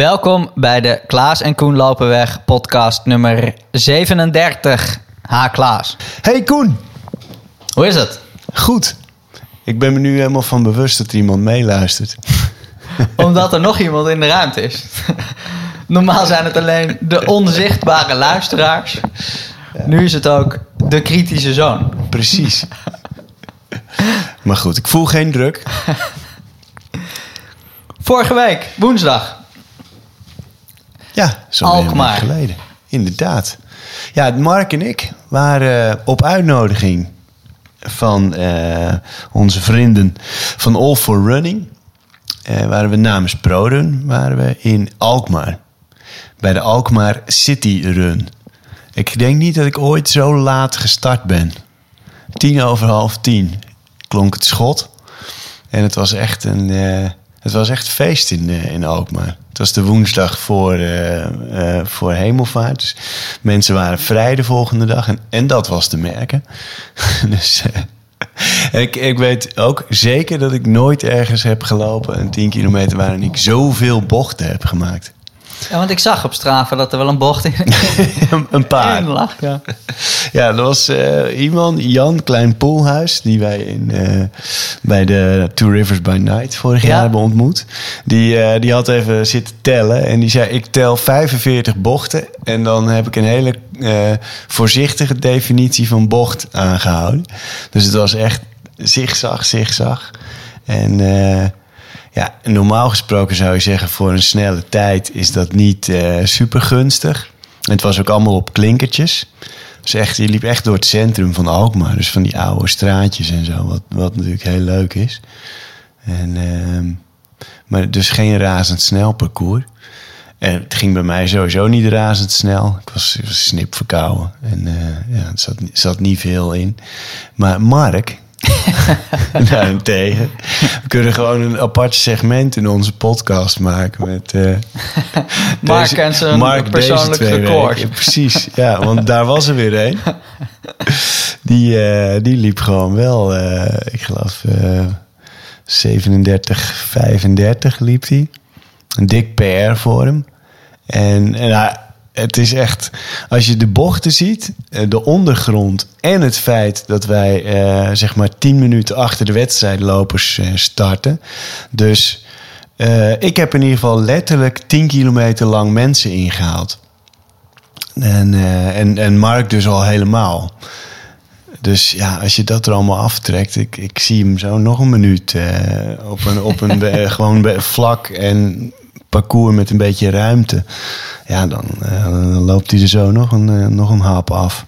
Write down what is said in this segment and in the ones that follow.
Welkom bij de Klaas en Koen lopen weg podcast nummer 37. Ha Klaas. Hey Koen, Hoe is het? goed. Ik ben me nu helemaal van bewust dat er iemand meeluistert. Omdat er nog iemand in de ruimte is. Normaal zijn het alleen de onzichtbare luisteraars. Nu is het ook de kritische zoon. Precies. maar goed, ik voel geen druk. Vorige week, woensdag. Ja, zo Alkmaar. geleden. Inderdaad. Ja, Mark en ik waren eh, op uitnodiging van eh, onze vrienden van All for Running. eh, waren we namens ProRun waren we in Alkmaar. Bij de Alkmaar City Run. Ik denk niet dat ik ooit zo laat gestart ben. Tien over half tien klonk het schot. En het was echt een, het was echt feest in, in Alkmaar. Het was de woensdag voor, eh, eh, voor hemelvaart. Dus mensen waren vrij de volgende dag. En, en dat was te merken. dus eh, ik, ik weet ook zeker dat ik nooit ergens heb gelopen... een 10 kilometer waarin ik zoveel bochten heb gemaakt. Ja, want ik zag op Strava dat er wel een bocht in, een paar. in lag. Ja. Ja, er was eh, iemand, Jan Klein Poelhuis, die wij in, eh, bij de Two Rivers by Night vorig Ja. jaar hebben ontmoet. Die, eh, die had even zitten tellen en die zei: Ik tel 45 bochten. En dan heb ik een hele voorzichtige definitie van bocht aangehouden. Dus het was echt zigzag, zigzag. En. Ja, normaal gesproken zou je zeggen, voor een snelle tijd is dat niet eh super gunstig. Het was ook allemaal op klinkertjes. Dus echt, je liep echt door het centrum van Alkmaar. Dus van die oude straatjes en zo, wat, wat natuurlijk heel leuk is. En, ehm, maar dus geen razendsnel parcours. En het ging bij mij sowieso niet razendsnel. Ik was, snip verkouden. En eh, ja, het zat, zat niet veel in. Maar Mark, daarentegen, we kunnen gewoon een apart segment in onze podcast maken met... eh, Mark deze- en zijn Mark persoonlijk record. Precies, ja, want daar was er weer een. Die, eh, die liep gewoon wel, eh, ik geloof, eh 37, 35 liep hij. Een dik PR voor hem. En, en nou, het is echt, als je de bochten ziet, eh, de ondergrond en het feit dat wij eh, zeg maar 10 minuten achter de wedstrijdlopers eh, starten. Dus eh, ik heb in ieder geval letterlijk 10 kilometer lang mensen ingehaald. En, eh, en, en Mark dus al helemaal. Dus ja, als je dat er allemaal aftrekt, ik, ik zie hem zo nog een minuut eh, op een, op een gewoon vlak en parcours met een beetje ruimte. Ja, dan, eh, dan loopt hij er zo nog een, eh, nog een hap af.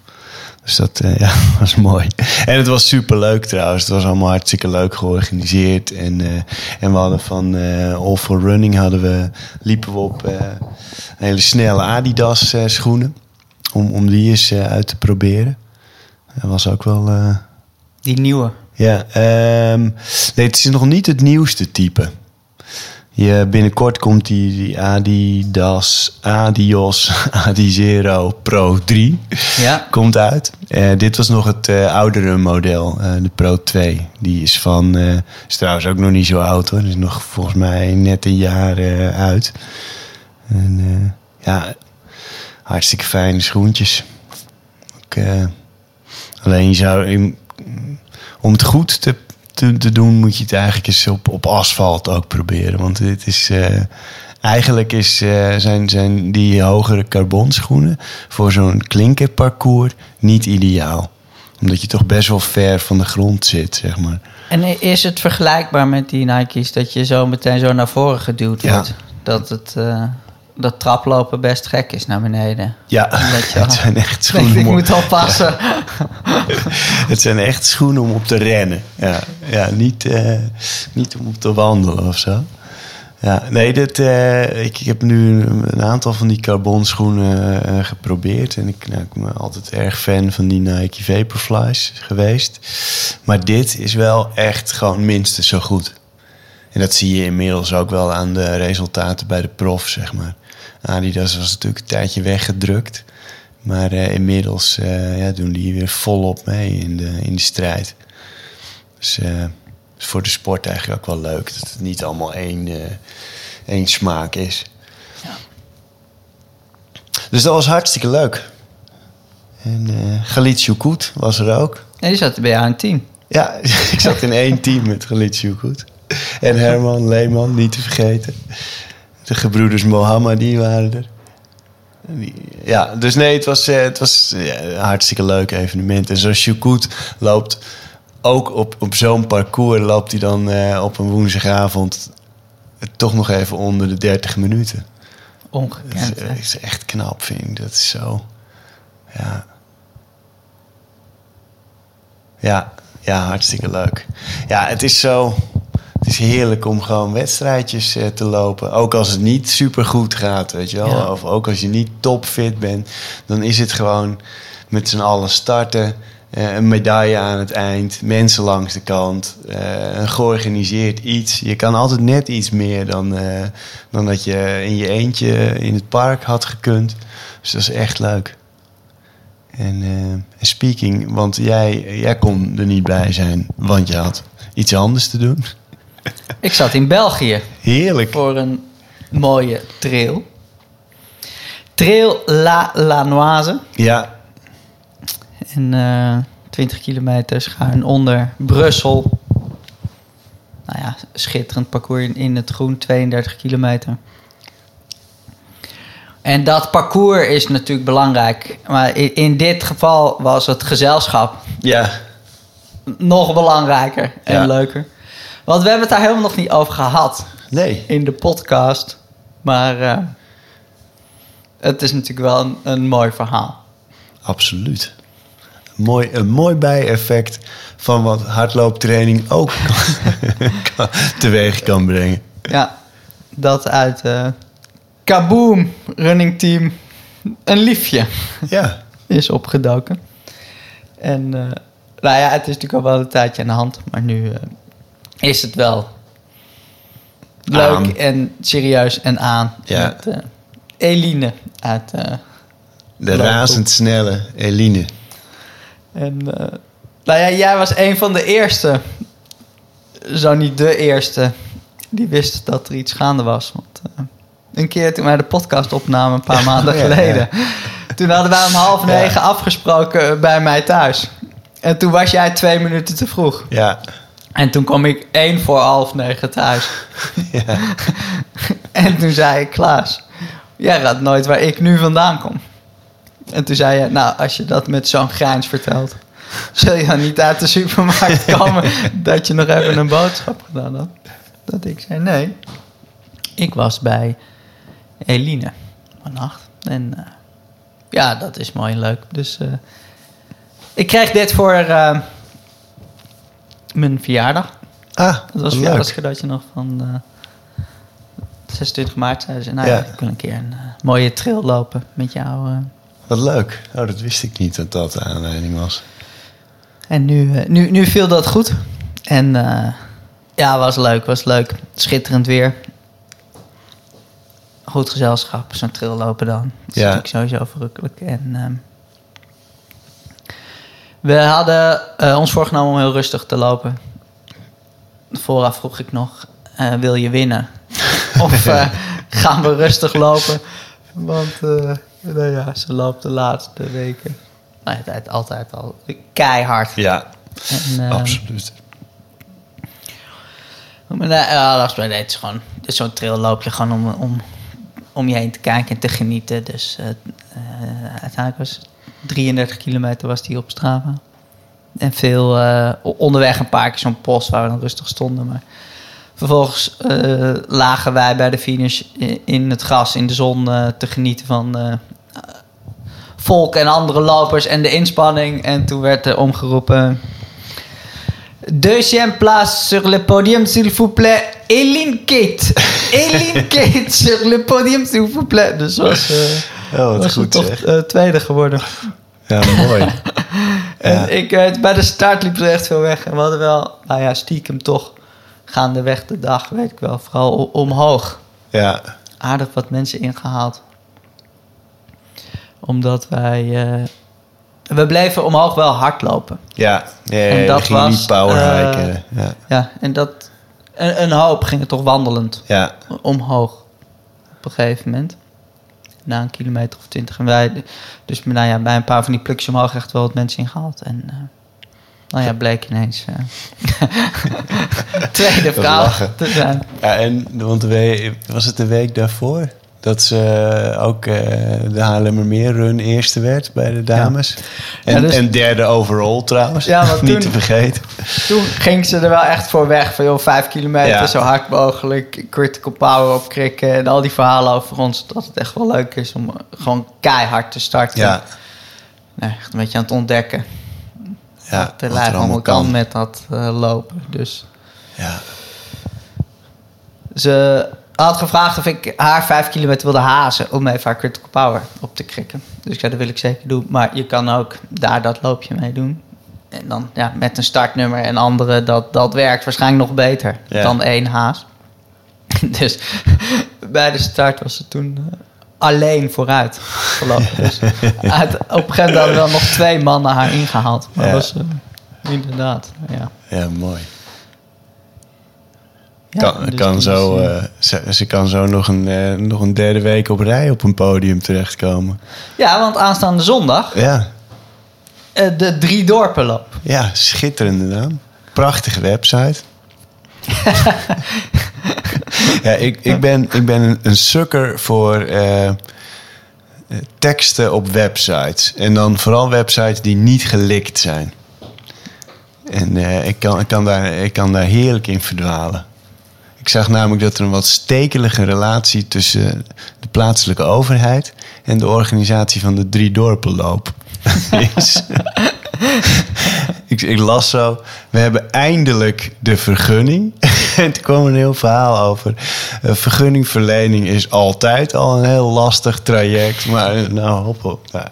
Dus dat eh, ja, was mooi. En het was super leuk trouwens. Het was allemaal hartstikke leuk georganiseerd. En, en we hadden van All for Running hadden we, liepen we op hele snelle Adidas schoenen. Om, om die eens uit te proberen. Dat was ook wel. Die nieuwe. ja, ehm, nee, het is nog niet het nieuwste type. Je, binnenkort komt die, die Adidas Adios Adizero Pro 3 Ja. komt uit. Eh, dit was nog het eh, oudere model, eh, de Pro 2. Die is van, is trouwens ook nog niet zo oud hoor. Is nog volgens mij net een jaar uit. En ja, hartstikke fijne schoentjes. Ook, alleen je zou, in- om het goed te, te, te doen, moet je het eigenlijk eens op, op asfalt ook proberen. Want dit is. eh, eigenlijk is, eh, zijn, zijn die hogere carbonschoenen voor zo'n klinkerparcours niet ideaal. Omdat je toch best wel ver van de grond zit, zeg maar. En is het vergelijkbaar met die Nike's dat je zo meteen zo naar voren geduwd Ja. wordt? Dat het eh, dat traplopen best gek is naar beneden. Ja, je- het zijn echt schoenen. denk, ik moet oppassen. Het zijn echt schoenen om op te rennen. Ja, ja niet, eh, niet om op te wandelen of zo. Ja, nee, dit, eh, ik, ik heb nu een aantal van die carbonschoenen eh, geprobeerd. En ik, nou, ik ben altijd erg fan van die Nike Vaporflies geweest. Maar dit is wel echt gewoon minstens zo goed. En dat zie je inmiddels ook wel aan de resultaten bij de prof, zeg maar. Adidas was natuurlijk een tijdje weggedrukt. Maar eh, inmiddels eh, ja, doen die weer volop mee in de, in de strijd. Dus eh, is voor de sport eigenlijk ook wel leuk dat het niet allemaal één, één smaak is. Dus dat was hartstikke leuk. En eh Galit was er ook. En die zat bij jou in team. Ja, ik zat in één team met Galit. En Herman Leeman, niet te vergeten. De gebroeders Mohammadi waren er. Die- Ja, dus nee, het was, eh, het was ja, een hartstikke leuk evenement. En zo'n Shukut loopt ook op, op zo'n parcours... loopt hij dan eh, op een woensdagavond toch nog even onder de 30 minuten. Dat Ongekend. is, hè? is echt knap, vind ik. Dat is zo... Ja. Ja, ja, hartstikke leuk. Ja, het is zo... Het is heerlijk om gewoon wedstrijdjes eh, te lopen. Ook als het niet super goed gaat, weet je wel. Ja. Of ook als je niet topfit bent. Dan is het gewoon met z'n allen starten. eh, een medaille aan het eind. Mensen langs de kant. eh, een georganiseerd iets. Je kan altijd net iets meer dan, dan dat je in je eentje in het park had gekund. Dus dat is echt leuk. En, en speaking, want jij, jij kon er niet bij zijn, want je had iets anders te doen. Ik zat in België Heerlijk. voor een mooie trail. Trail La Lanoise. Ja, En eh 20 kilometer schuin onder Brussel. Nou ja, schitterend parcours in, het groen, 32 kilometer. En dat parcours is natuurlijk belangrijk. Maar in, in dit geval was het gezelschap ja, nog belangrijker en Ja. leuker. Want we hebben het daar helemaal nog niet over gehad nee. in de podcast. Maar eh, het is natuurlijk wel een, een mooi verhaal. Absoluut. Mooi, een mooi bijeffect van wat hardlooptraining ook kan, teweeg kan brengen. Ja, dat uit eh Kaboom Running Team een liefje Ja, is opgedoken. En eh, nou ja, het is natuurlijk al wel een tijdje aan de hand, maar nu is het wel leuk Aan. en serieus en aan. Ja. Met eh, Eline uit. eh, de razendsnelle Eline. en eh, nou ja, jij was een van de eerste, zo niet de eerste, die wist dat er iets gaande was. Want een keer toen wij de podcast opnamen, een paar maanden ja, geleden, toen hadden wij om half negen afgesproken bij mij thuis. En toen was jij twee minuten te vroeg. Ja, En toen kwam ik één voor half negen thuis. ja, En toen zei ik, Klaas, jij raadt nooit waar ik nu vandaan kom. En toen zei je, nou, als je dat met zo'n grijns vertelt... zul je dan niet uit de supermarkt komen... dat je nog even een boodschap gedaan had? Dat ik zei, nee. Ik was bij Eline vannacht. En eh, ja, dat is mooi en leuk. Dus eh, ik kreeg dit voor eh, mijn verjaardag. Ah, Dat was een verjaardagscadeautje nog van eh 26 maart. Zeiden ze, nou ja, ik wil een keer een eh, mooie trail lopen met jou. eh. Wat leuk. Oh, dat wist ik niet dat dat de aanleiding was. En nu, nu, nu viel dat goed. En ja, was leuk, was leuk. Schitterend weer. Goed gezelschap, zo'n trail lopen dan. Dat is Ja. natuurlijk sowieso verrukkelijk. En ehm, we hadden eh, ons voorgenomen om heel rustig te lopen. Vooraf vroeg ik nog, eh, wil je winnen? of eh, gaan we rustig lopen? Want nou ja, ze loopt de laatste weken. Nou, het- altijd al keihard. Ja, En, absoluut. Maar ja, dat is, gewoon zo'n trail loop je gewoon om, om, om je heen te kijken en te genieten. Dus uiteindelijk was het 33 kilometer was die op Strava. En veel eh, onderweg een paar keer zo'n post waar we dan rustig stonden. Maar vervolgens eh, lagen wij bij de finish in het gras, in de zon eh, te genieten van volk en andere lopers en de inspanning. En toen werd er omgeroepen. Deuxième place sur le podium, s'il vous plaît. Eline Kate. Eline Kate sur le podium, s'il vous plaît. Dus was, Oh, wat was goed toch zeg. eh, tweede geworden. Ja, mooi. En Ja. ik, eh, bij de start liep er echt veel weg. En we hadden wel, nou ja, stiekem toch gaandeweg de dag, weet ik wel, vooral omhoog. Ja, Aardig wat mensen ingehaald. Omdat wij, eh, we bleven omhoog wel hardlopen. ja. ja En dat was, niet powerhiken. ja. Ja, en dat, een, een hoop gingen toch wandelend ja, omhoog. op een gegeven moment. Na een kilometer of twintig. En wij, dus nou ja, bij een paar van die plukjes omhoog echt wel wat mensen ingehaald. En eh, nou ja, bleek ineens eh, tweede vrouw lachen. te zijn. Ja, en want de week, was het de week daarvoor? Dat ze ook eh, de Haarlemmermeer run eerste werd bij de dames. En, dus- en derde overall trouwens. Ja, want Niet toen- te vergeten. Toen ging ze er wel echt voor weg. Van joh, vijf kilometer, zo hard mogelijk. Critical power opkrikken. En al die verhalen over ons. Dat het echt wel leuk is om gewoon keihard te starten. Ja, Nee, echt een beetje aan het ontdekken. ja wat lijf allemaal kan met dat eh, lopen. Dus Ja, ze had gevraagd of ik haar vijf kilometer wilde hazen... om even haar critical power op te krikken. Dus ik zei, dat wil ik zeker doen. Maar je kan ook daar dat loopje mee doen. En dan ja, met een startnummer en andere... dat, dat werkt waarschijnlijk nog beter Ja. dan één haas. Dus bij de start was ze toen eh, alleen vooruit gelopen. Dus uit, op een gegeven moment hadden wel nog twee mannen haar ingehaald. Maar Ja. was eh, inderdaad, ja. ja mooi. Ja, kan, dus kan zo, eh, eh, ze, ze kan zo nog een, eh, nog een derde week op rij op een podium terechtkomen. Ja, want aanstaande zondag Ja, de drie dorpenloop. ja schitterende naam. Prachtige website. ja, ik, ik ben, ik ben een, een sukker voor teksten op websites. En dan vooral websites die niet gelikt zijn. En ik, kan, ik, kan daar, ik kan daar heerlijk in verdwalen. Ik zag namelijk dat er een wat stekelige relatie tussen de plaatselijke overheid en de organisatie van de Drie Dorpenloop is. ik, ik las zo, we hebben eindelijk de vergunning. en toen kwam een heel verhaal over. eh, vergunningverlening is altijd al een heel lastig traject. Maar eh, nou, hop. Nou,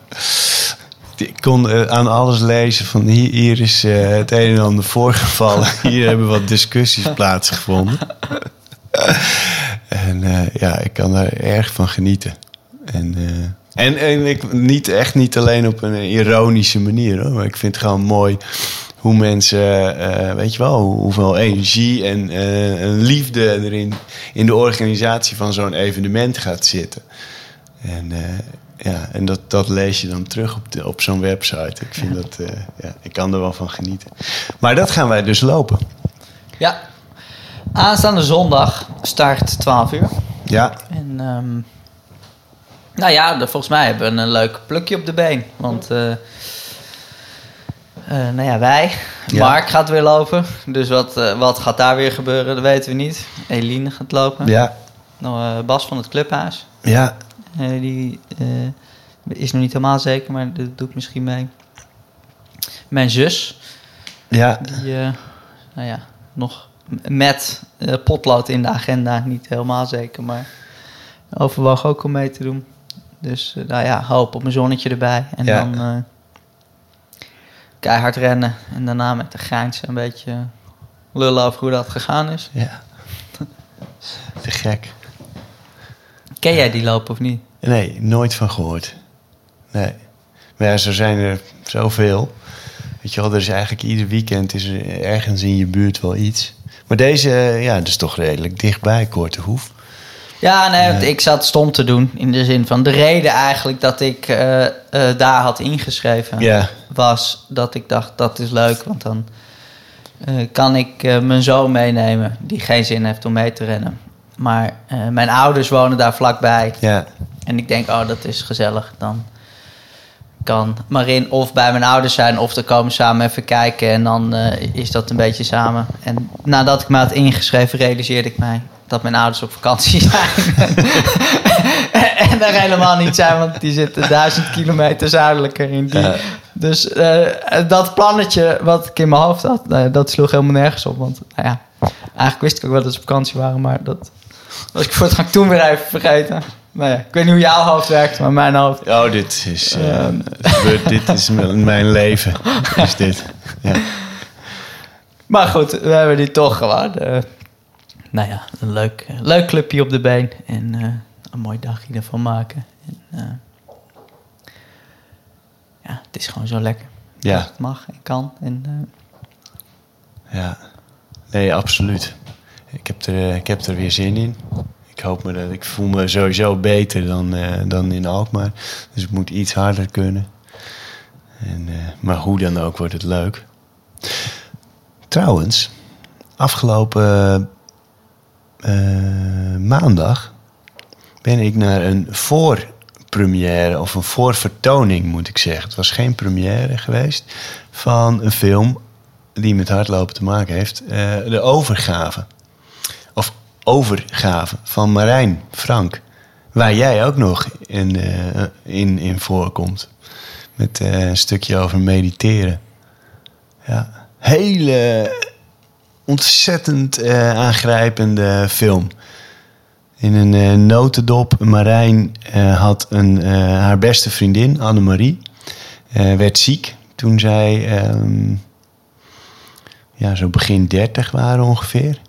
ik kon eh, aan alles lezen van hier, hier is eh, het een en ander voorgevallen. Hier hebben wat discussies plaatsgevonden. en eh, ja, ik kan daar erg van genieten. En, en, en ik, niet, echt niet alleen op een ironische manier hoor. Maar ik vind het gewoon mooi hoe mensen, weet je wel, hoe- hoeveel energie en, en liefde erin in de organisatie van zo'n evenement gaat zitten. En, eh, ja, en dat, dat lees je dan terug op, de, op zo'n website. Ik vind dat, eh, ja, ik kan er wel van genieten. Maar dat gaan wij dus lopen. Ja. Aanstaande zondag start 12 uur. Ja, En ehm, nou ja, volgens mij hebben we een leuk plukje op de been. Want eh, eh, nou ja, wij, Ja. Mark gaat weer lopen. Dus wat, wat gaat daar weer gebeuren, dat weten we niet. Eline gaat lopen. ja, Nou, Bas van het clubhuis. ja, Eh, die eh, is nog niet helemaal zeker, maar dat doet misschien mee. Mijn zus, ja, die eh, nou ja, nog met potlood in de agenda, niet helemaal zeker, maar overwoog ook om mee te doen. Dus nou ja, hoop op een zonnetje erbij. En Ja. dan keihard rennen. En daarna met de grijns een beetje lullen over hoe dat gegaan is. ja. Te gek. Ken jij die lopen of niet? Nee, nooit van gehoord. Nee. Maar ja, zo zijn er zoveel. Weet je wel, er is eigenlijk ieder weekend is er ergens in je buurt wel iets. Maar deze, eh, ja, dat is toch redelijk dichtbij, Korte Hoef. Ja, nee, ik zat stom te doen. In de zin van de reden eigenlijk dat ik eh, eh, daar had ingeschreven. Was dat ik dacht dat is leuk, want dan kan ik mijn zoon meenemen die geen zin heeft om mee te rennen. Maar eh, mijn ouders wonen daar vlakbij ja, en ik denk, oh dat is gezellig. Dan kan Marin of bij mijn ouders zijn of te komen samen even kijken en dan eh, is dat een beetje samen. En nadat ik me had ingeschreven realiseerde ik mij dat mijn ouders op vakantie zijn. en er helemaal niet zijn, want die zitten duizend kilometer zuidelijker in die. Ja. Dus eh, dat plannetje wat ik in mijn hoofd had, dat sloeg helemaal nergens op. Want nou ja, eigenlijk wist ik ook wel dat ze op vakantie waren, maar dat was ik voor het gaan toen weer even vergeten. Nou ja, ik weet niet hoe jouw hoofd werkt, maar mijn hoofd. Oh, dit is, gebeurt- dit is mijn leven. Is dit. Ja. Maar goed, we hebben die toch gewoon. eh, nou ja, een leuk, leuk clubje op de been. En eh, een mooi dagje ervan maken. En, ja, het is gewoon zo lekker. Ja. Als het mag en kan. En, ja. Nee, absoluut. Ik heb, er, eh, ik heb er weer zin in. Ik hoop me dat ik voel me sowieso beter dan, eh, dan in Alkmaar. Dus het moet iets harder kunnen. En, eh, maar hoe dan ook wordt het leuk. Trouwens, afgelopen maandag ben ik naar een voorpremière of een voorvertoning moet ik zeggen. Het was geen première geweest van een film die met hardlopen te maken heeft. de overgave. Overgave van Marijn Frank. Waar jij ook nog in, eh, in, in voorkomt. Met eh, een stukje over mediteren. Ja, hele ontzettend eh, aangrijpende film. In een notendop. Marijn had een, haar beste vriendin, Annemarie. werd ziek toen zij ehm, ja, zo begin 30 waren ongeveer.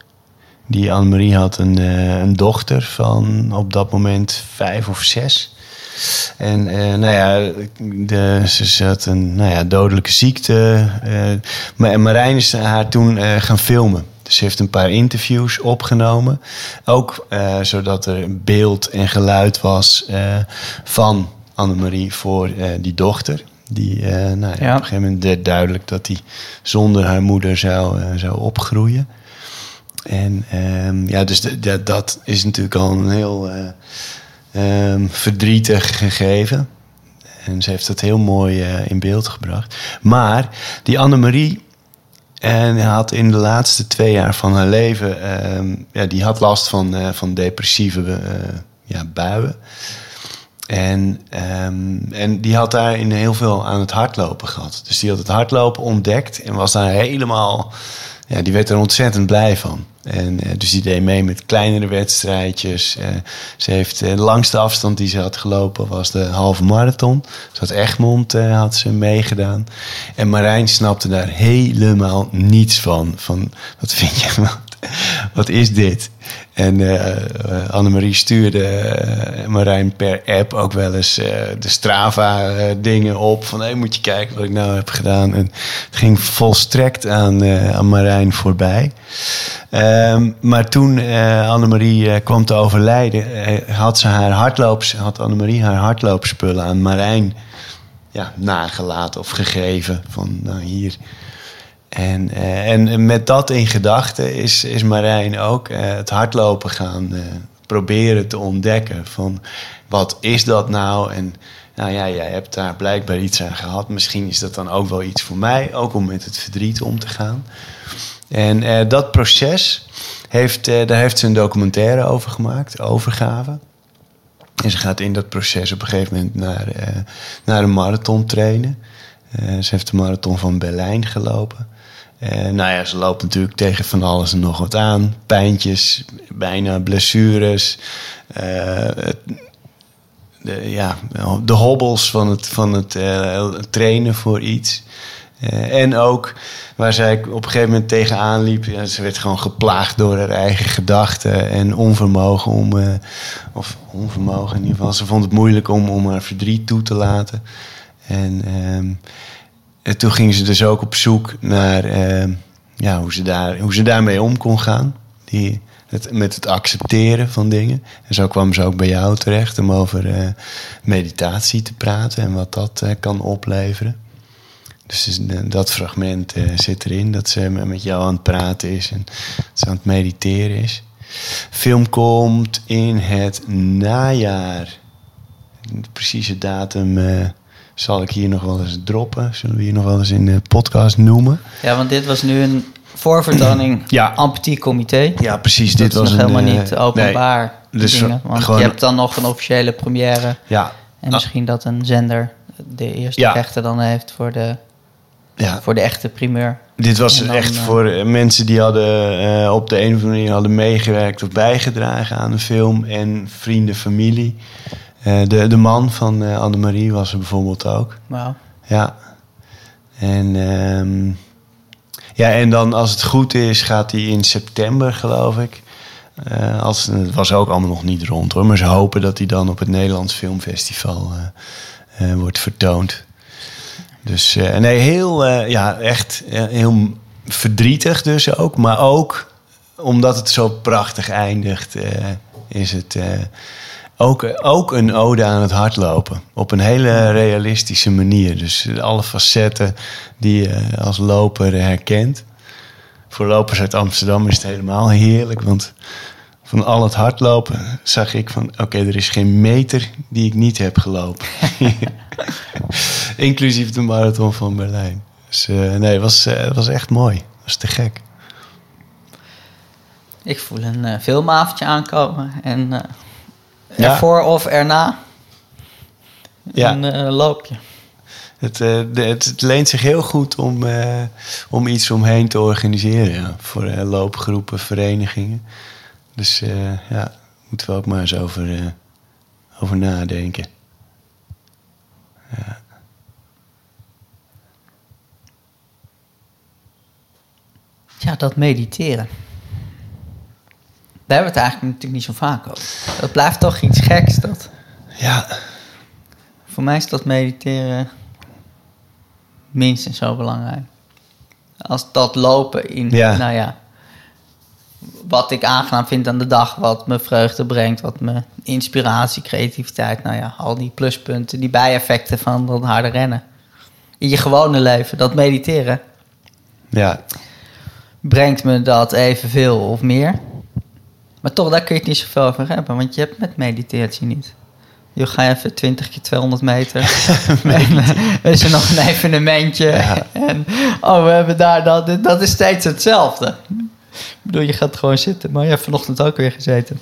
Die Annemarie had een, eh, een dochter van op dat moment vijf of zes. En eh, nou ja, de, ze zat een nou ja, dodelijke ziekte. eh, maar en Marijn is haar toen gaan filmen. Dus ze heeft een paar interviews opgenomen. Ook zodat er beeld en geluid was van Annemarie voor die dochter. Die nou ja, Ja. op een gegeven moment werd duidelijk dat hij zonder haar moeder zou, zou opgroeien. En ehm, ja, dus dat is natuurlijk al een heel ehm, verdrietig gegeven. En ze heeft dat heel mooi eh, in beeld gebracht. Maar die Annemarie en had in de laatste twee jaar van haar leven... ehm, ja, die had last van, eh, van depressieve ja, buien. En, en die had daar in heel veel aan het hardlopen gehad. Dus die had het hardlopen ontdekt en was daar helemaal... Ja, die werd er ontzettend blij van. En eh, dus die deed mee met kleinere wedstrijdjes. Eh, ze heeft eh, de langste afstand die ze had gelopen was de halve marathon. Ze had Egmond had ze meegedaan. En Marijn snapte daar helemaal niets van. Van wat vind je? Wat, is dit? En eh, Annemarie stuurde eh, Marijn per app ook wel eens de Strava-dingen op. Van hé, moet je kijken wat ik nou heb gedaan. En het ging volstrekt aan, aan Marijn voorbij. Ehm, maar toen Annemarie kwam te overlijden, had ze haar hardloops, had Annemarie haar hardloopspullen aan Marijn ja, nagelaten of gegeven. Van nou hier. En, eh, en met dat in gedachten is, is Marijn ook eh, het hardlopen gaan eh, proberen te ontdekken. Van wat is dat nou? En nou ja, jij hebt daar blijkbaar iets aan gehad. Misschien is dat dan ook wel iets voor mij, ook om met het verdriet om te gaan. En dat proces, heeft, daar heeft ze een documentaire over gemaakt, overgave. En ze gaat in dat proces op een gegeven moment naar, naar een marathon trainen. Ze heeft de marathon van Berlijn gelopen. Eh, nou ja, ze loopt natuurlijk tegen van alles en nog wat aan. Pijntjes, bijna blessures. eh, de, ja, de hobbels van het, van het eh, trainen voor iets. En ook waar zij op een gegeven moment tegenaan liep. Ja, ze werd gewoon geplaagd door haar eigen gedachten en onvermogen om. of onvermogen in ieder geval. Ze vond het moeilijk om, om haar verdriet toe te laten. En, ehm, en toen ging ze dus ook op zoek naar ehm, ja, hoe, ze daar, hoe ze daarmee om kon gaan. Die, het, met het accepteren van dingen. En zo kwam ze ook bij jou terecht om over eh, meditatie te praten en wat dat eh, kan opleveren. Dus eh, dat fragment zit erin, dat ze met jou aan het praten is en aan het mediteren is. Film komt in het najaar. De precieze datum zal ik hier nog wel eens droppen. Zullen we hier nog wel eens in de podcast noemen? Ja, want dit was nu een voorvertoning Ja. Ampetit Comité. Ja, precies. Dat dit was nog een, helemaal eh, niet openbaar. nee. Dus dingen, want gewoon- je hebt dan nog een officiële première. Ja, En misschien dat een zender de eerste Ja. rechten dan heeft voor de, ja. voor de echte primeur. Dit was dan, echt eh, voor eh, mensen die hadden eh, op de een of andere manier hadden meegewerkt of bijgedragen aan de film. En vrienden, familie. Eh, de, de man van eh Annemarie was er bijvoorbeeld ook. Wauw. Ja. En, ehm, ja, en dan als het goed is, gaat hij in september, geloof ik. Eh, als, het was ook allemaal nog niet rond hoor. Maar ze hopen dat hij dan op het Nederlands Filmfestival eh, wordt vertoond. Dus nee, heel, ja, echt heel verdrietig dus ook. Maar ook omdat het zo prachtig eindigt. is het ook, ook een ode aan het hardlopen. Op een hele realistische manier. Dus alle facetten die je als loper herkent. Voor lopers uit Amsterdam is het helemaal heerlijk. Want van al het hardlopen zag ik van... oké, er is geen meter die ik niet heb gelopen. Inclusief de marathon van Berlijn. Dus eh, nee, het was, eh, was echt mooi. Het was te gek. Ik voel een eh, filmavondje aankomen. En Ja. ervoor of erna Ja. een eh, loopje. Het, eh, de- het, het leent zich heel goed om, eh, om iets omheen te organiseren. Ja. Voor loopgroepen, verenigingen. Dus ja, moeten we ook maar eens over, over nadenken. Ja, dat mediteren. Daar hebben we het eigenlijk natuurlijk niet zo vaak over. Dat blijft toch iets geks. Dat. Ja, Voor mij is dat mediteren minstens zo belangrijk. Als dat lopen in, Ja. nou ja, wat ik aangenaam vind aan de dag, wat me vreugde brengt, wat me inspiratie, creativiteit, nou ja, al die pluspunten, die bijeffecten van dat harde rennen. In je gewone leven, dat mediteren, ja, brengt me dat evenveel of meer. Maar toch, daar kun je het niet zoveel over hebben, want je hebt met meditatie niet. Je ga even 20 keer 200 meter. en eh, is er nog een evenementje. Ja. En oh, we hebben daar dat. Dat is steeds hetzelfde. Ik bedoel, je gaat gewoon zitten. Maar je hebt vanochtend ook weer gezeten.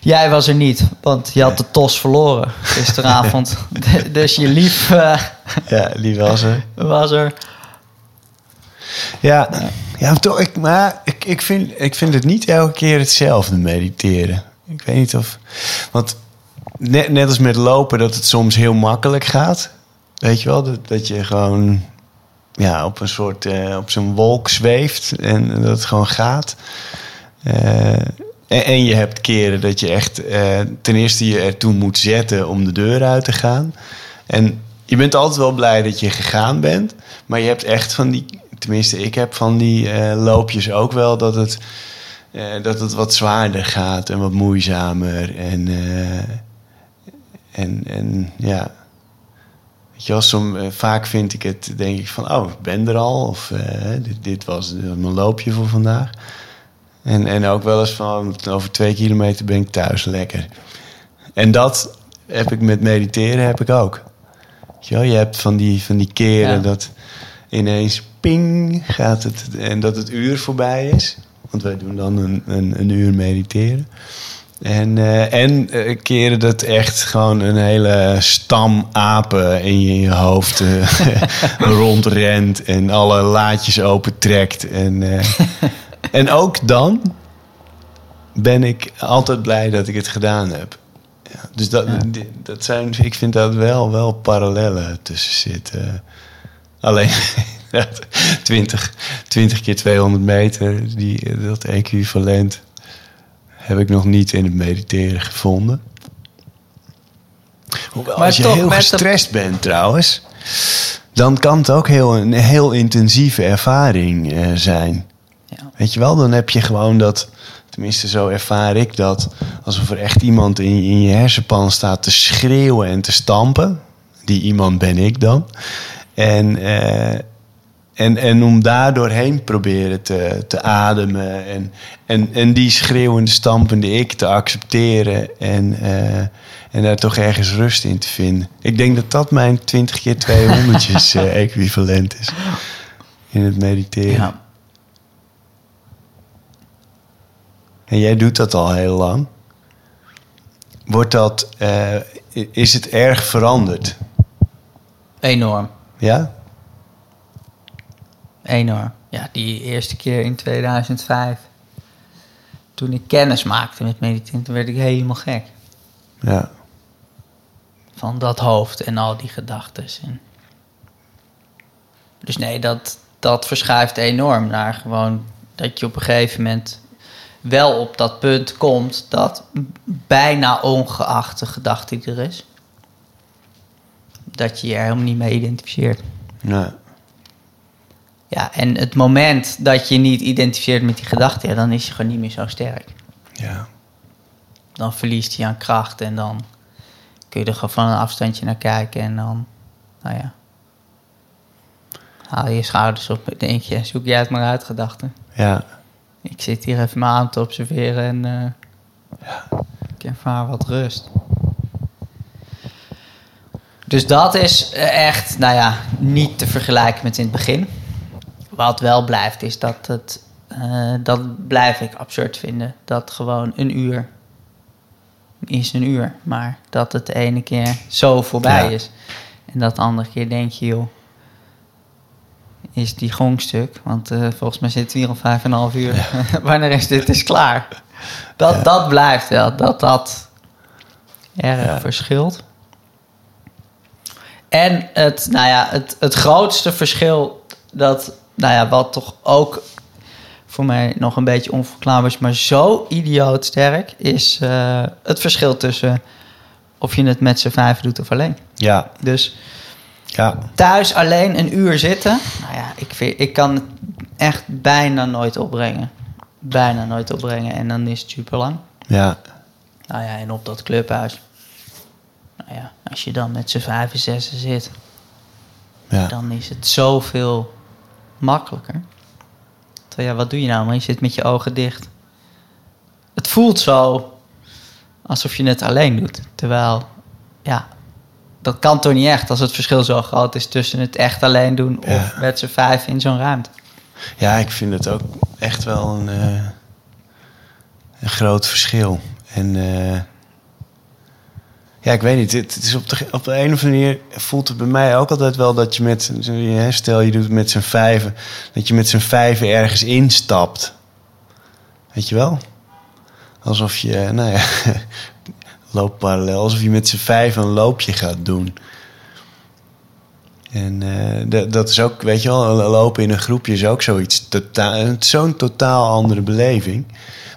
Jij was er niet, want je had de tos verloren gisteravond. dus je lief eh, ja, die was er. was er. Ja, ja toch, ik, maar ik, ik, vind, ik vind het niet elke keer hetzelfde mediteren. Ik weet niet of. Want net, net als met lopen, dat het soms heel makkelijk gaat. Weet je wel, dat, dat je gewoon ja, op een soort. eh, op zo'n wolk zweeft en dat het gewoon gaat. Eh, en, en je hebt keren dat je echt eh, ten eerste je ertoe moet zetten om de deur uit te gaan. En je bent altijd wel blij dat je gegaan bent. Maar je hebt echt van die, tenminste ik heb van die eh, loopjes ook wel dat het, eh, dat het wat zwaarder gaat en wat moeizamer. En, eh, en, en ja, weet je wel, som, vaak vind ik het, denk ik van, oh, ik ben er al. Of dit, dit was dit was mijn loopje voor vandaag. En, en ook wel eens van, over twee kilometer ben ik thuis, lekker. En dat heb ik met mediteren heb ik ook. Weet Je, wel, je hebt van die, van die keren Ja. dat ineens ping gaat het en dat het uur voorbij is. Want wij doen dan een, een, een uur mediteren. En, eh, en eh, keren dat echt gewoon een hele stam apen in je, in je hoofd eh, rondrent en alle laadjes opentrekt. En, en ook dan ben ik altijd blij dat ik het gedaan heb. Ja, dus dat, dat zijn, ik vind dat wel, wel parallellen tussen zitten. Alleen 20, 20 keer 200 meter, die, dat equivalent, heb ik nog niet in het mediteren gevonden. Hoewel, Maar als je toch heel de- gestrest bent trouwens, dan kan het ook heel, een heel intensieve ervaring eh, zijn. Ja. Weet je wel, dan heb je gewoon dat, tenminste zo ervaar ik dat, alsof er echt iemand in, in je hersenpan staat te schreeuwen en te stampen. Die iemand ben ik dan. En, eh, en, en om daar doorheen proberen te, te ademen en, en, en die schreeuwende, stampende ik te accepteren en, eh, en daar toch ergens rust in te vinden. Ik denk dat dat mijn 20 keer 200 eh, equivalent is in het mediteren. Ja. En jij doet dat al heel lang. Wordt dat, eh, is het erg veranderd? Enorm. Ja? Enorm. Ja, die eerste keer in 2005. Toen ik kennis maakte met mediteren, toen werd ik helemaal gek. Ja. Van dat hoofd en al die gedachten. En... Dus nee, dat, dat verschuift enorm naar gewoon dat je op een gegeven moment wel op dat punt komt dat bijna ongeacht de gedachte die er is, dat je je er helemaal niet mee identificeert. ja. Ja, en het moment dat je niet identificeert met die gedachte, ja, dan is je gewoon niet meer zo sterk. Ja. dan verliest hij aan kracht en dan kun je er gewoon van een afstandje naar kijken en dan, nou ja, haal je schouders op en denk je, zoek jij het maar uit, gedachten. Ja, Ik zit hier even mijn adem te observeren en eh, ik ervaar wat rust. Dus dat is eh, echt, nou ja, niet te vergelijken met in het begin. Wat wel blijft is dat het, eh, dat blijf ik absurd vinden. Dat gewoon een uur is een uur. Maar dat het de ene keer zo voorbij Ja. is. En dat de andere keer denk je, joh, is die gongstuk. Want eh, volgens mij zitten we hier al vijf en een half uur. Wanneer is dit is klaar? Dat, Ja. dat blijft wel. Dat dat erg verschilt. En het, nou ja, het, het grootste verschil, dat, nou ja, wat toch ook voor mij nog een beetje onverklaarbaar is, maar zo idioot sterk, is eh, het verschil tussen of je het met z'n vijf doet of alleen. ja, Dus ja. thuis alleen een uur zitten, nou ja, ik, vind, ik kan het echt bijna nooit opbrengen. Bijna nooit opbrengen en dan is het super lang. ja. Nou ja, en op dat clubhuis. Nou ja, als je dan met z'n vijf en zessen zit, ja. dan is het zoveel makkelijker. Terwijl ja, wat doe je nou? Maar je zit met je ogen dicht. Het voelt zo alsof je het alleen doet. Terwijl, ja, dat kan toch niet echt als het verschil zo groot is tussen het echt alleen doen of met z'n vijf in zo'n ruimte. Ja, ik vind het ook echt wel een, eh, een groot verschil. En eh, ja, ik weet niet. Het, is op, de, op de een of andere manier voelt het bij mij ook altijd wel dat je met, stel je doet met z'n vijven, dat je met z'n vijven ergens instapt. Weet je wel? Alsof je, nou ja, loopt parallel, alsof je met z'n vijven een loopje gaat doen. En eh, dat- dat is ook, weet je wel, lopen in een groepje is ook zoiets totaal, zo'n totaal andere beleving.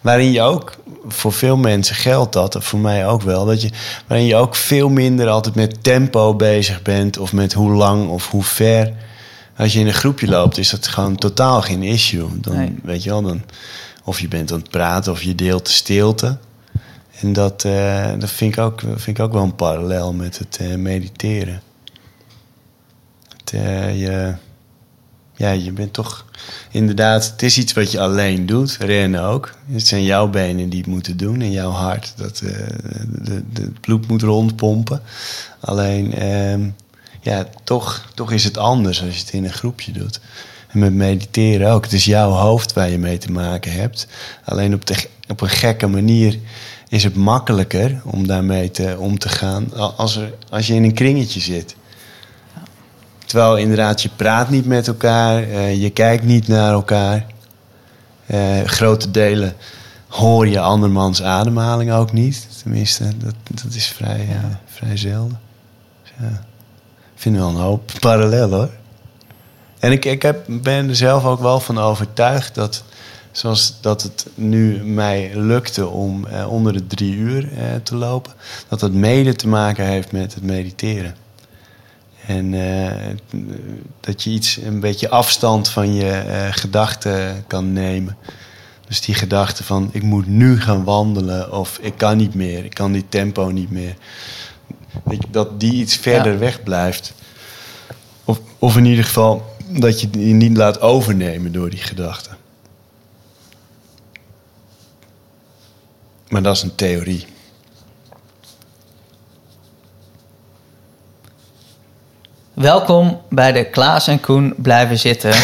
Waarin je ook, voor veel mensen geldt dat, voor mij ook wel, dat je, waarin je ook veel minder altijd met tempo bezig bent of met hoe lang of hoe ver. Als je in een groepje loopt, is dat gewoon totaal geen issue. Dan, Nee. weet je wel, dan, of je bent aan het praten of je deelt de stilte. En dat, eh, dat vind, ik ook, vind ik ook wel een parallel met het eh, mediteren. Eh, je, ja, je bent toch inderdaad, het is iets wat je alleen doet. Rennen ook. Het zijn jouw benen die het moeten doen en jouw hart dat eh, de, de, het bloed moet rondpompen. Alleen, ehm, ja, toch, toch is het anders als je het in een groepje doet. En met mediteren ook. Het is jouw hoofd waar je mee te maken hebt. Alleen op, de, op een gekke manier is het makkelijker om daarmee te, om te gaan als, er, als je in een kringetje zit. Terwijl inderdaad, je praat niet met elkaar, eh, je kijkt niet naar elkaar. Eh, grote delen hoor je andermans ademhaling ook niet. Tenminste, dat, dat is vrij, eh, vrij zelden. Ja, ik vind wel een hoop parallel hoor. En ik, ik heb, ben er zelf ook wel van overtuigd dat, zoals dat het nu mij lukte om onder de drie uur te lopen, dat dat mede te maken heeft met het mediteren. En eh, dat je iets, een beetje afstand van je eh, gedachten kan nemen. Dus die gedachte van ik moet nu gaan wandelen of ik kan niet meer, ik kan die tempo niet meer. Dat, die iets verder Ja. weg blijft. Of, of in ieder geval dat je die niet laat overnemen door die gedachten. Maar dat is een theorie. Welkom bij de Klaas en Koen blijven zitten.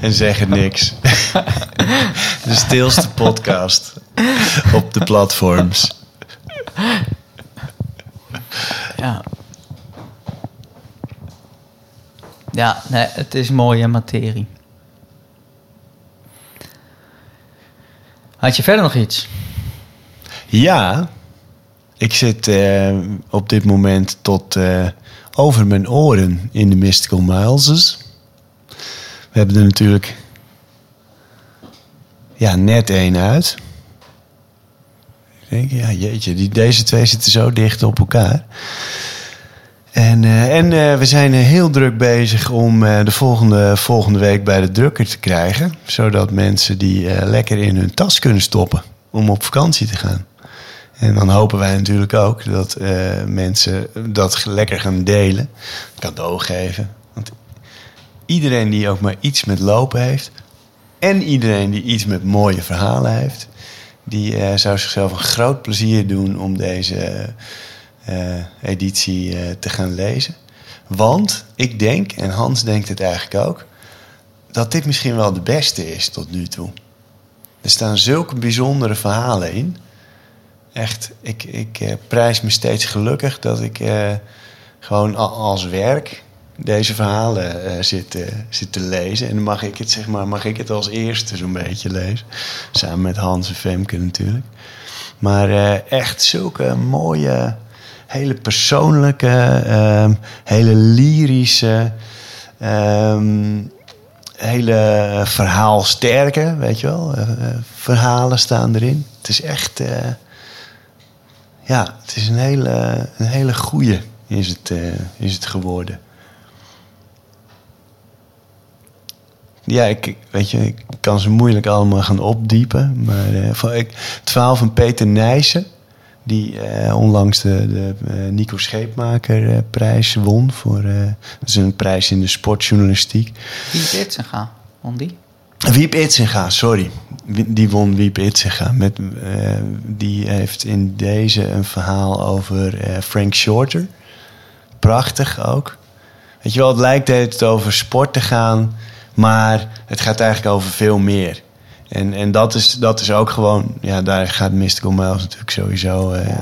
En zeggen niks. De stilste podcast op de platforms. Ja. Ja, nee, het is mooie materie. Had je verder nog iets? Ja, ik zit eh, op dit moment tot eh, over mijn oren in de Mystical Miles. We hebben er natuurlijk ja, net één uit. Ik denk, ja, jeetje, die, deze twee zitten zo dicht op elkaar. En, eh, en we zijn heel druk bezig om de volgende, volgende week bij de drukker te krijgen. Zodat mensen die lekker in hun tas kunnen stoppen om op vakantie te gaan. En dan hopen wij natuurlijk ook dat eh, mensen dat lekker gaan delen, cadeau geven. Want iedereen die ook maar iets met lopen heeft, en iedereen die iets met mooie verhalen heeft, die eh, zou zichzelf een groot plezier doen om deze eh, editie te gaan lezen. Want ik denk, en Hans denkt het eigenlijk ook, dat dit misschien wel de beste is tot nu toe. Er staan zulke bijzondere verhalen in. Echt, ik, ik eh, prijs me steeds gelukkig dat ik eh, gewoon als werk deze verhalen eh, zit, zit te lezen. En dan mag ik het, zeg maar, mag ik het als eerste zo'n beetje lezen. Samen met Hans en Femke natuurlijk. Maar echt zulke mooie, hele persoonlijke, ehm, hele lyrische, ehm, hele verhaalsterke, weet je wel. verhalen staan erin. Het is echt, ja, het is een hele, een hele goeie is het, eh, is het geworden. Ja, ik, weet je, ik kan ze moeilijk allemaal gaan opdiepen. Maar eh, van, ik, het verhaal van Peter Nijssen, die eh, onlangs de, de Nico Scheepmaker eh, prijs won. Voor, dat is een prijs in de sportjournalistiek. Wie Itzenga, won die? Wiep Itzinga, sorry. Die won Wiep Itzinga. Met, eh, die heeft in deze een verhaal over eh, Frank Shorter. Prachtig ook. Weet je wel, het lijkt tijd over sport te gaan, maar het gaat eigenlijk over veel meer. En, en dat, is, dat is ook gewoon, ja, daar gaat Mystical Miles natuurlijk sowieso eh,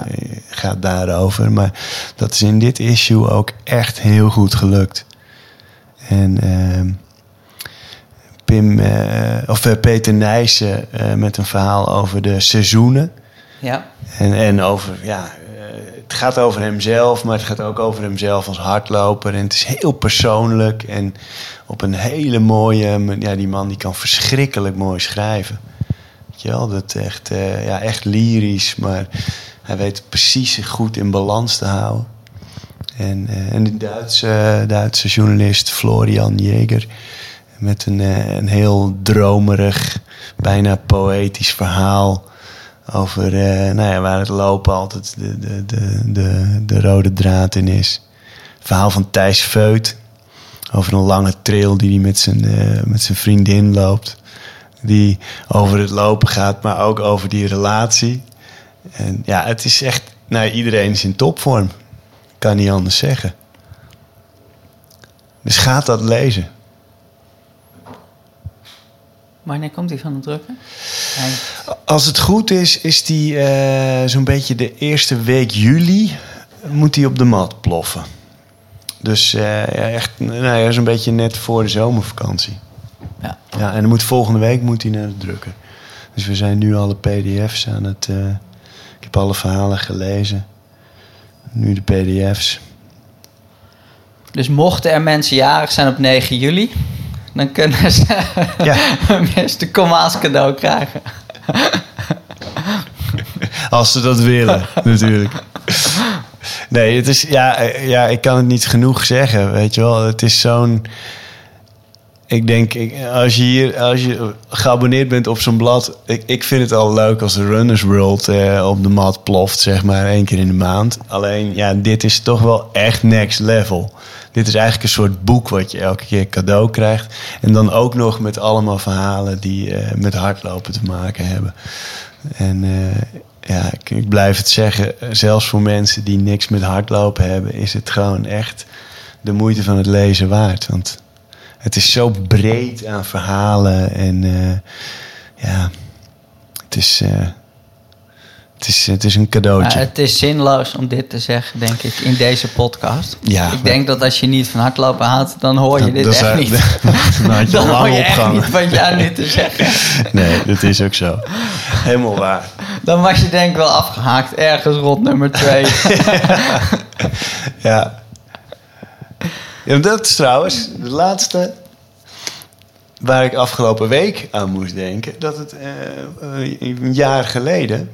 gaat daarover. Maar dat is in dit issue ook echt heel goed gelukt. En ehm, Pim, eh, of eh, Peter Nijssen eh, met een verhaal over de seizoenen. Ja. En, en over, ja, het gaat over hemzelf, maar het gaat ook over hemzelf als hardloper. En het is heel persoonlijk en op een hele mooie, ja, die man die kan verschrikkelijk mooi schrijven. Weet je wel, dat echt, ja, echt lyrisch, maar hij weet precies goed in balans te houden. En, eh, en de Duitse, Duitse journalist Florian Jäger met een, eh, een heel dromerig, bijna poëtisch verhaal over eh, nou ja, waar het lopen altijd de, de, de, de, de rode draad in is. Verhaal van Thijs Feut over een lange trail die hij met zijn, eh, met zijn vriendin loopt. Die over het lopen gaat, maar ook over die relatie. En ja, het is echt, nou iedereen is in topvorm. Kan niet anders zeggen. Dus gaat dat lezen. Wanneer komt die van de drukker? Hij- Als het goed is, is die eh, zo'n beetje de eerste week juli moet die op de mat ploffen. Dus eh, ja, echt nou ja, zo'n beetje net voor de zomervakantie. Ja. Ja, en dan moet volgende week moet hij naar de drukker. Dus we zijn nu alle pdf's aan het... eh, ik heb alle verhalen gelezen. Nu de pdf's. Dus mochten er mensen jarig zijn op 9 juli, dan kunnen ze Ja. een. Comma's cadeau krijgen. Als ze dat willen, natuurlijk. Nee, het is, ja, ja, ik kan het niet genoeg zeggen, weet je wel. Het is zo'n... Ik denk, als je hier als je geabonneerd bent op zo'n blad... Ik, ik vind het al leuk als de Runners World eh, op de mat ploft, zeg maar, één keer in de maand. Alleen, ja, dit is toch wel echt next level. Dit is eigenlijk een soort boek wat je elke keer cadeau krijgt. En dan ook nog met allemaal verhalen die eh, met hardlopen te maken hebben. En eh, ja, ik, ik blijf het zeggen, zelfs voor mensen die niks met hardlopen hebben, is het gewoon echt de moeite van het lezen waard. Want het is zo breed aan verhalen en eh, ja, het is, het is, het is een Maar cadeautje. het is zinloos om dit te zeggen, denk ik, in deze podcast. Ja, ik maar- denk dat als je niet van hardlopen houdt, dan hoor je dit echt niet. dan had je dan hoor je echt niet wat jij nu te zeggen. Nee, dat is ook zo. Helemaal waar. Dan was je denk ik wel afgehaakt ergens rond nummer 2. Ja. ja dat is trouwens de laatste waar ik afgelopen week aan moest denken. Dat het eh, eh, een jaar geleden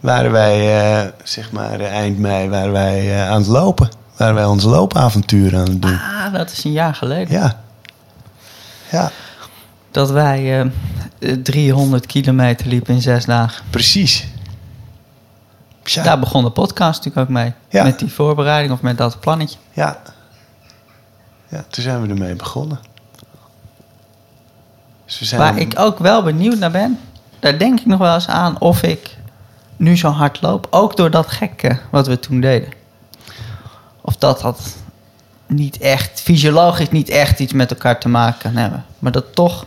waren wij, eh, zeg maar eh, eind mei, waren wij eh, aan het lopen. waren wij ons loopavontuur aan het doen. Ah, dat is een jaar geleden. Ja. Ja, Dat wij eh, 300 kilometer liepen in zes dagen. precies. Tja, Daar begon de podcast natuurlijk ook mee. Ja. Met die voorbereiding of met dat plannetje. ja. Ja, toen zijn we ermee begonnen. Dus we zijn Waar ik ook wel benieuwd naar ben, daar denk ik nog wel eens aan of ik nu zo hard loop. Ook door dat gekke wat we toen deden. Of dat dat niet echt, fysiologisch niet echt iets met elkaar te maken kan hebben. Maar dat toch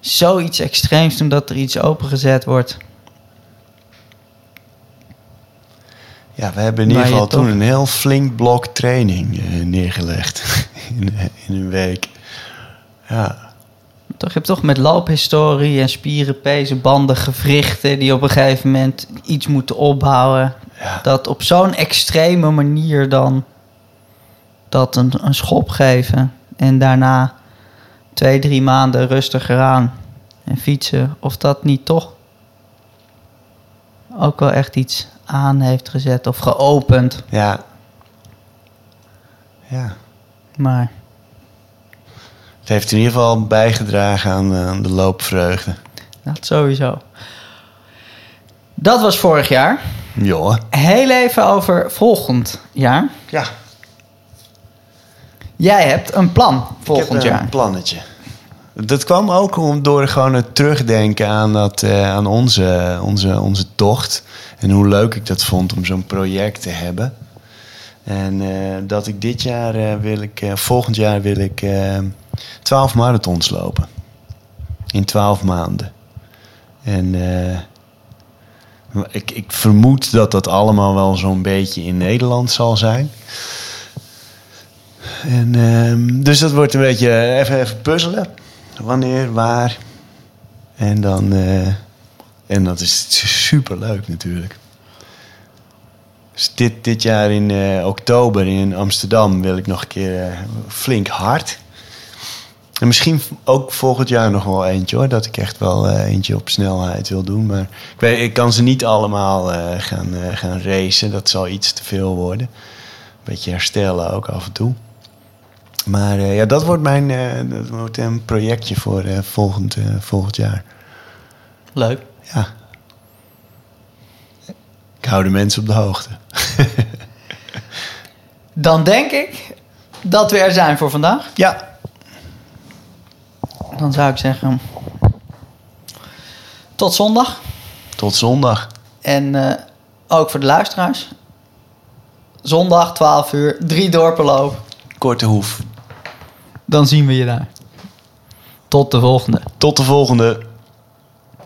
zoiets extreems doen dat er iets opengezet wordt. Ja, we hebben in ieder geval toen een heel flink blok training eh, neergelegd. in, in een week. Ja, Toch, je hebt toch met loophistorie en spieren, pezen, banden, gewrichten... die op een gegeven moment iets moeten opbouwen. ja. Dat op zo'n extreme manier dan dat een, een schop geven. En daarna twee, drie maanden rustiger aan en fietsen. Of dat niet toch ook wel echt iets aan heeft gezet of geopend. Ja. Ja. Maar Het heeft in ieder geval bijgedragen aan, eh, aan de loopvreugde. dat sowieso. Dat was vorig jaar. Joh. Heel even over volgend jaar. Ja. Jij hebt een plan Ik volgend heb jaar. een plannetje. Dat kwam ook om, door gewoon het terugdenken aan, dat, eh, aan onze, onze, onze tocht. En hoe leuk ik dat vond om zo'n project te hebben. En eh, dat ik dit jaar eh, wil ik, eh, volgend jaar wil ik eh 12 marathons lopen. In 12 maanden. En ik, ik vermoed dat dat allemaal wel zo'n beetje in Nederland zal zijn. En, ehm, dus dat wordt een beetje even, even puzzelen. Wanneer, waar. En dan. en dat is super leuk natuurlijk. Dus dit, dit jaar in eh, oktober in Amsterdam wil ik nog een keer eh, flink hard. En misschien ook volgend jaar nog wel eentje hoor. Dat ik echt wel eh, eentje op snelheid wil doen. Maar ik, weet, ik kan ze niet allemaal gaan, gaan racen. Dat zal iets te veel worden. Beetje herstellen ook af en toe. Maar ja, dat wordt, mijn, dat wordt een projectje voor volgend, volgend jaar. Leuk. Ja. Ik hou de mensen op de hoogte. Dan denk ik dat we er zijn voor vandaag. Ja. Dan zou ik zeggen... Tot zondag. Tot zondag. En eh, ook voor de luisteraars. Zondag 12 uur, drie dorpen lopen. Korte hoef. Dan zien we je daar. Tot de volgende. Tot de volgende.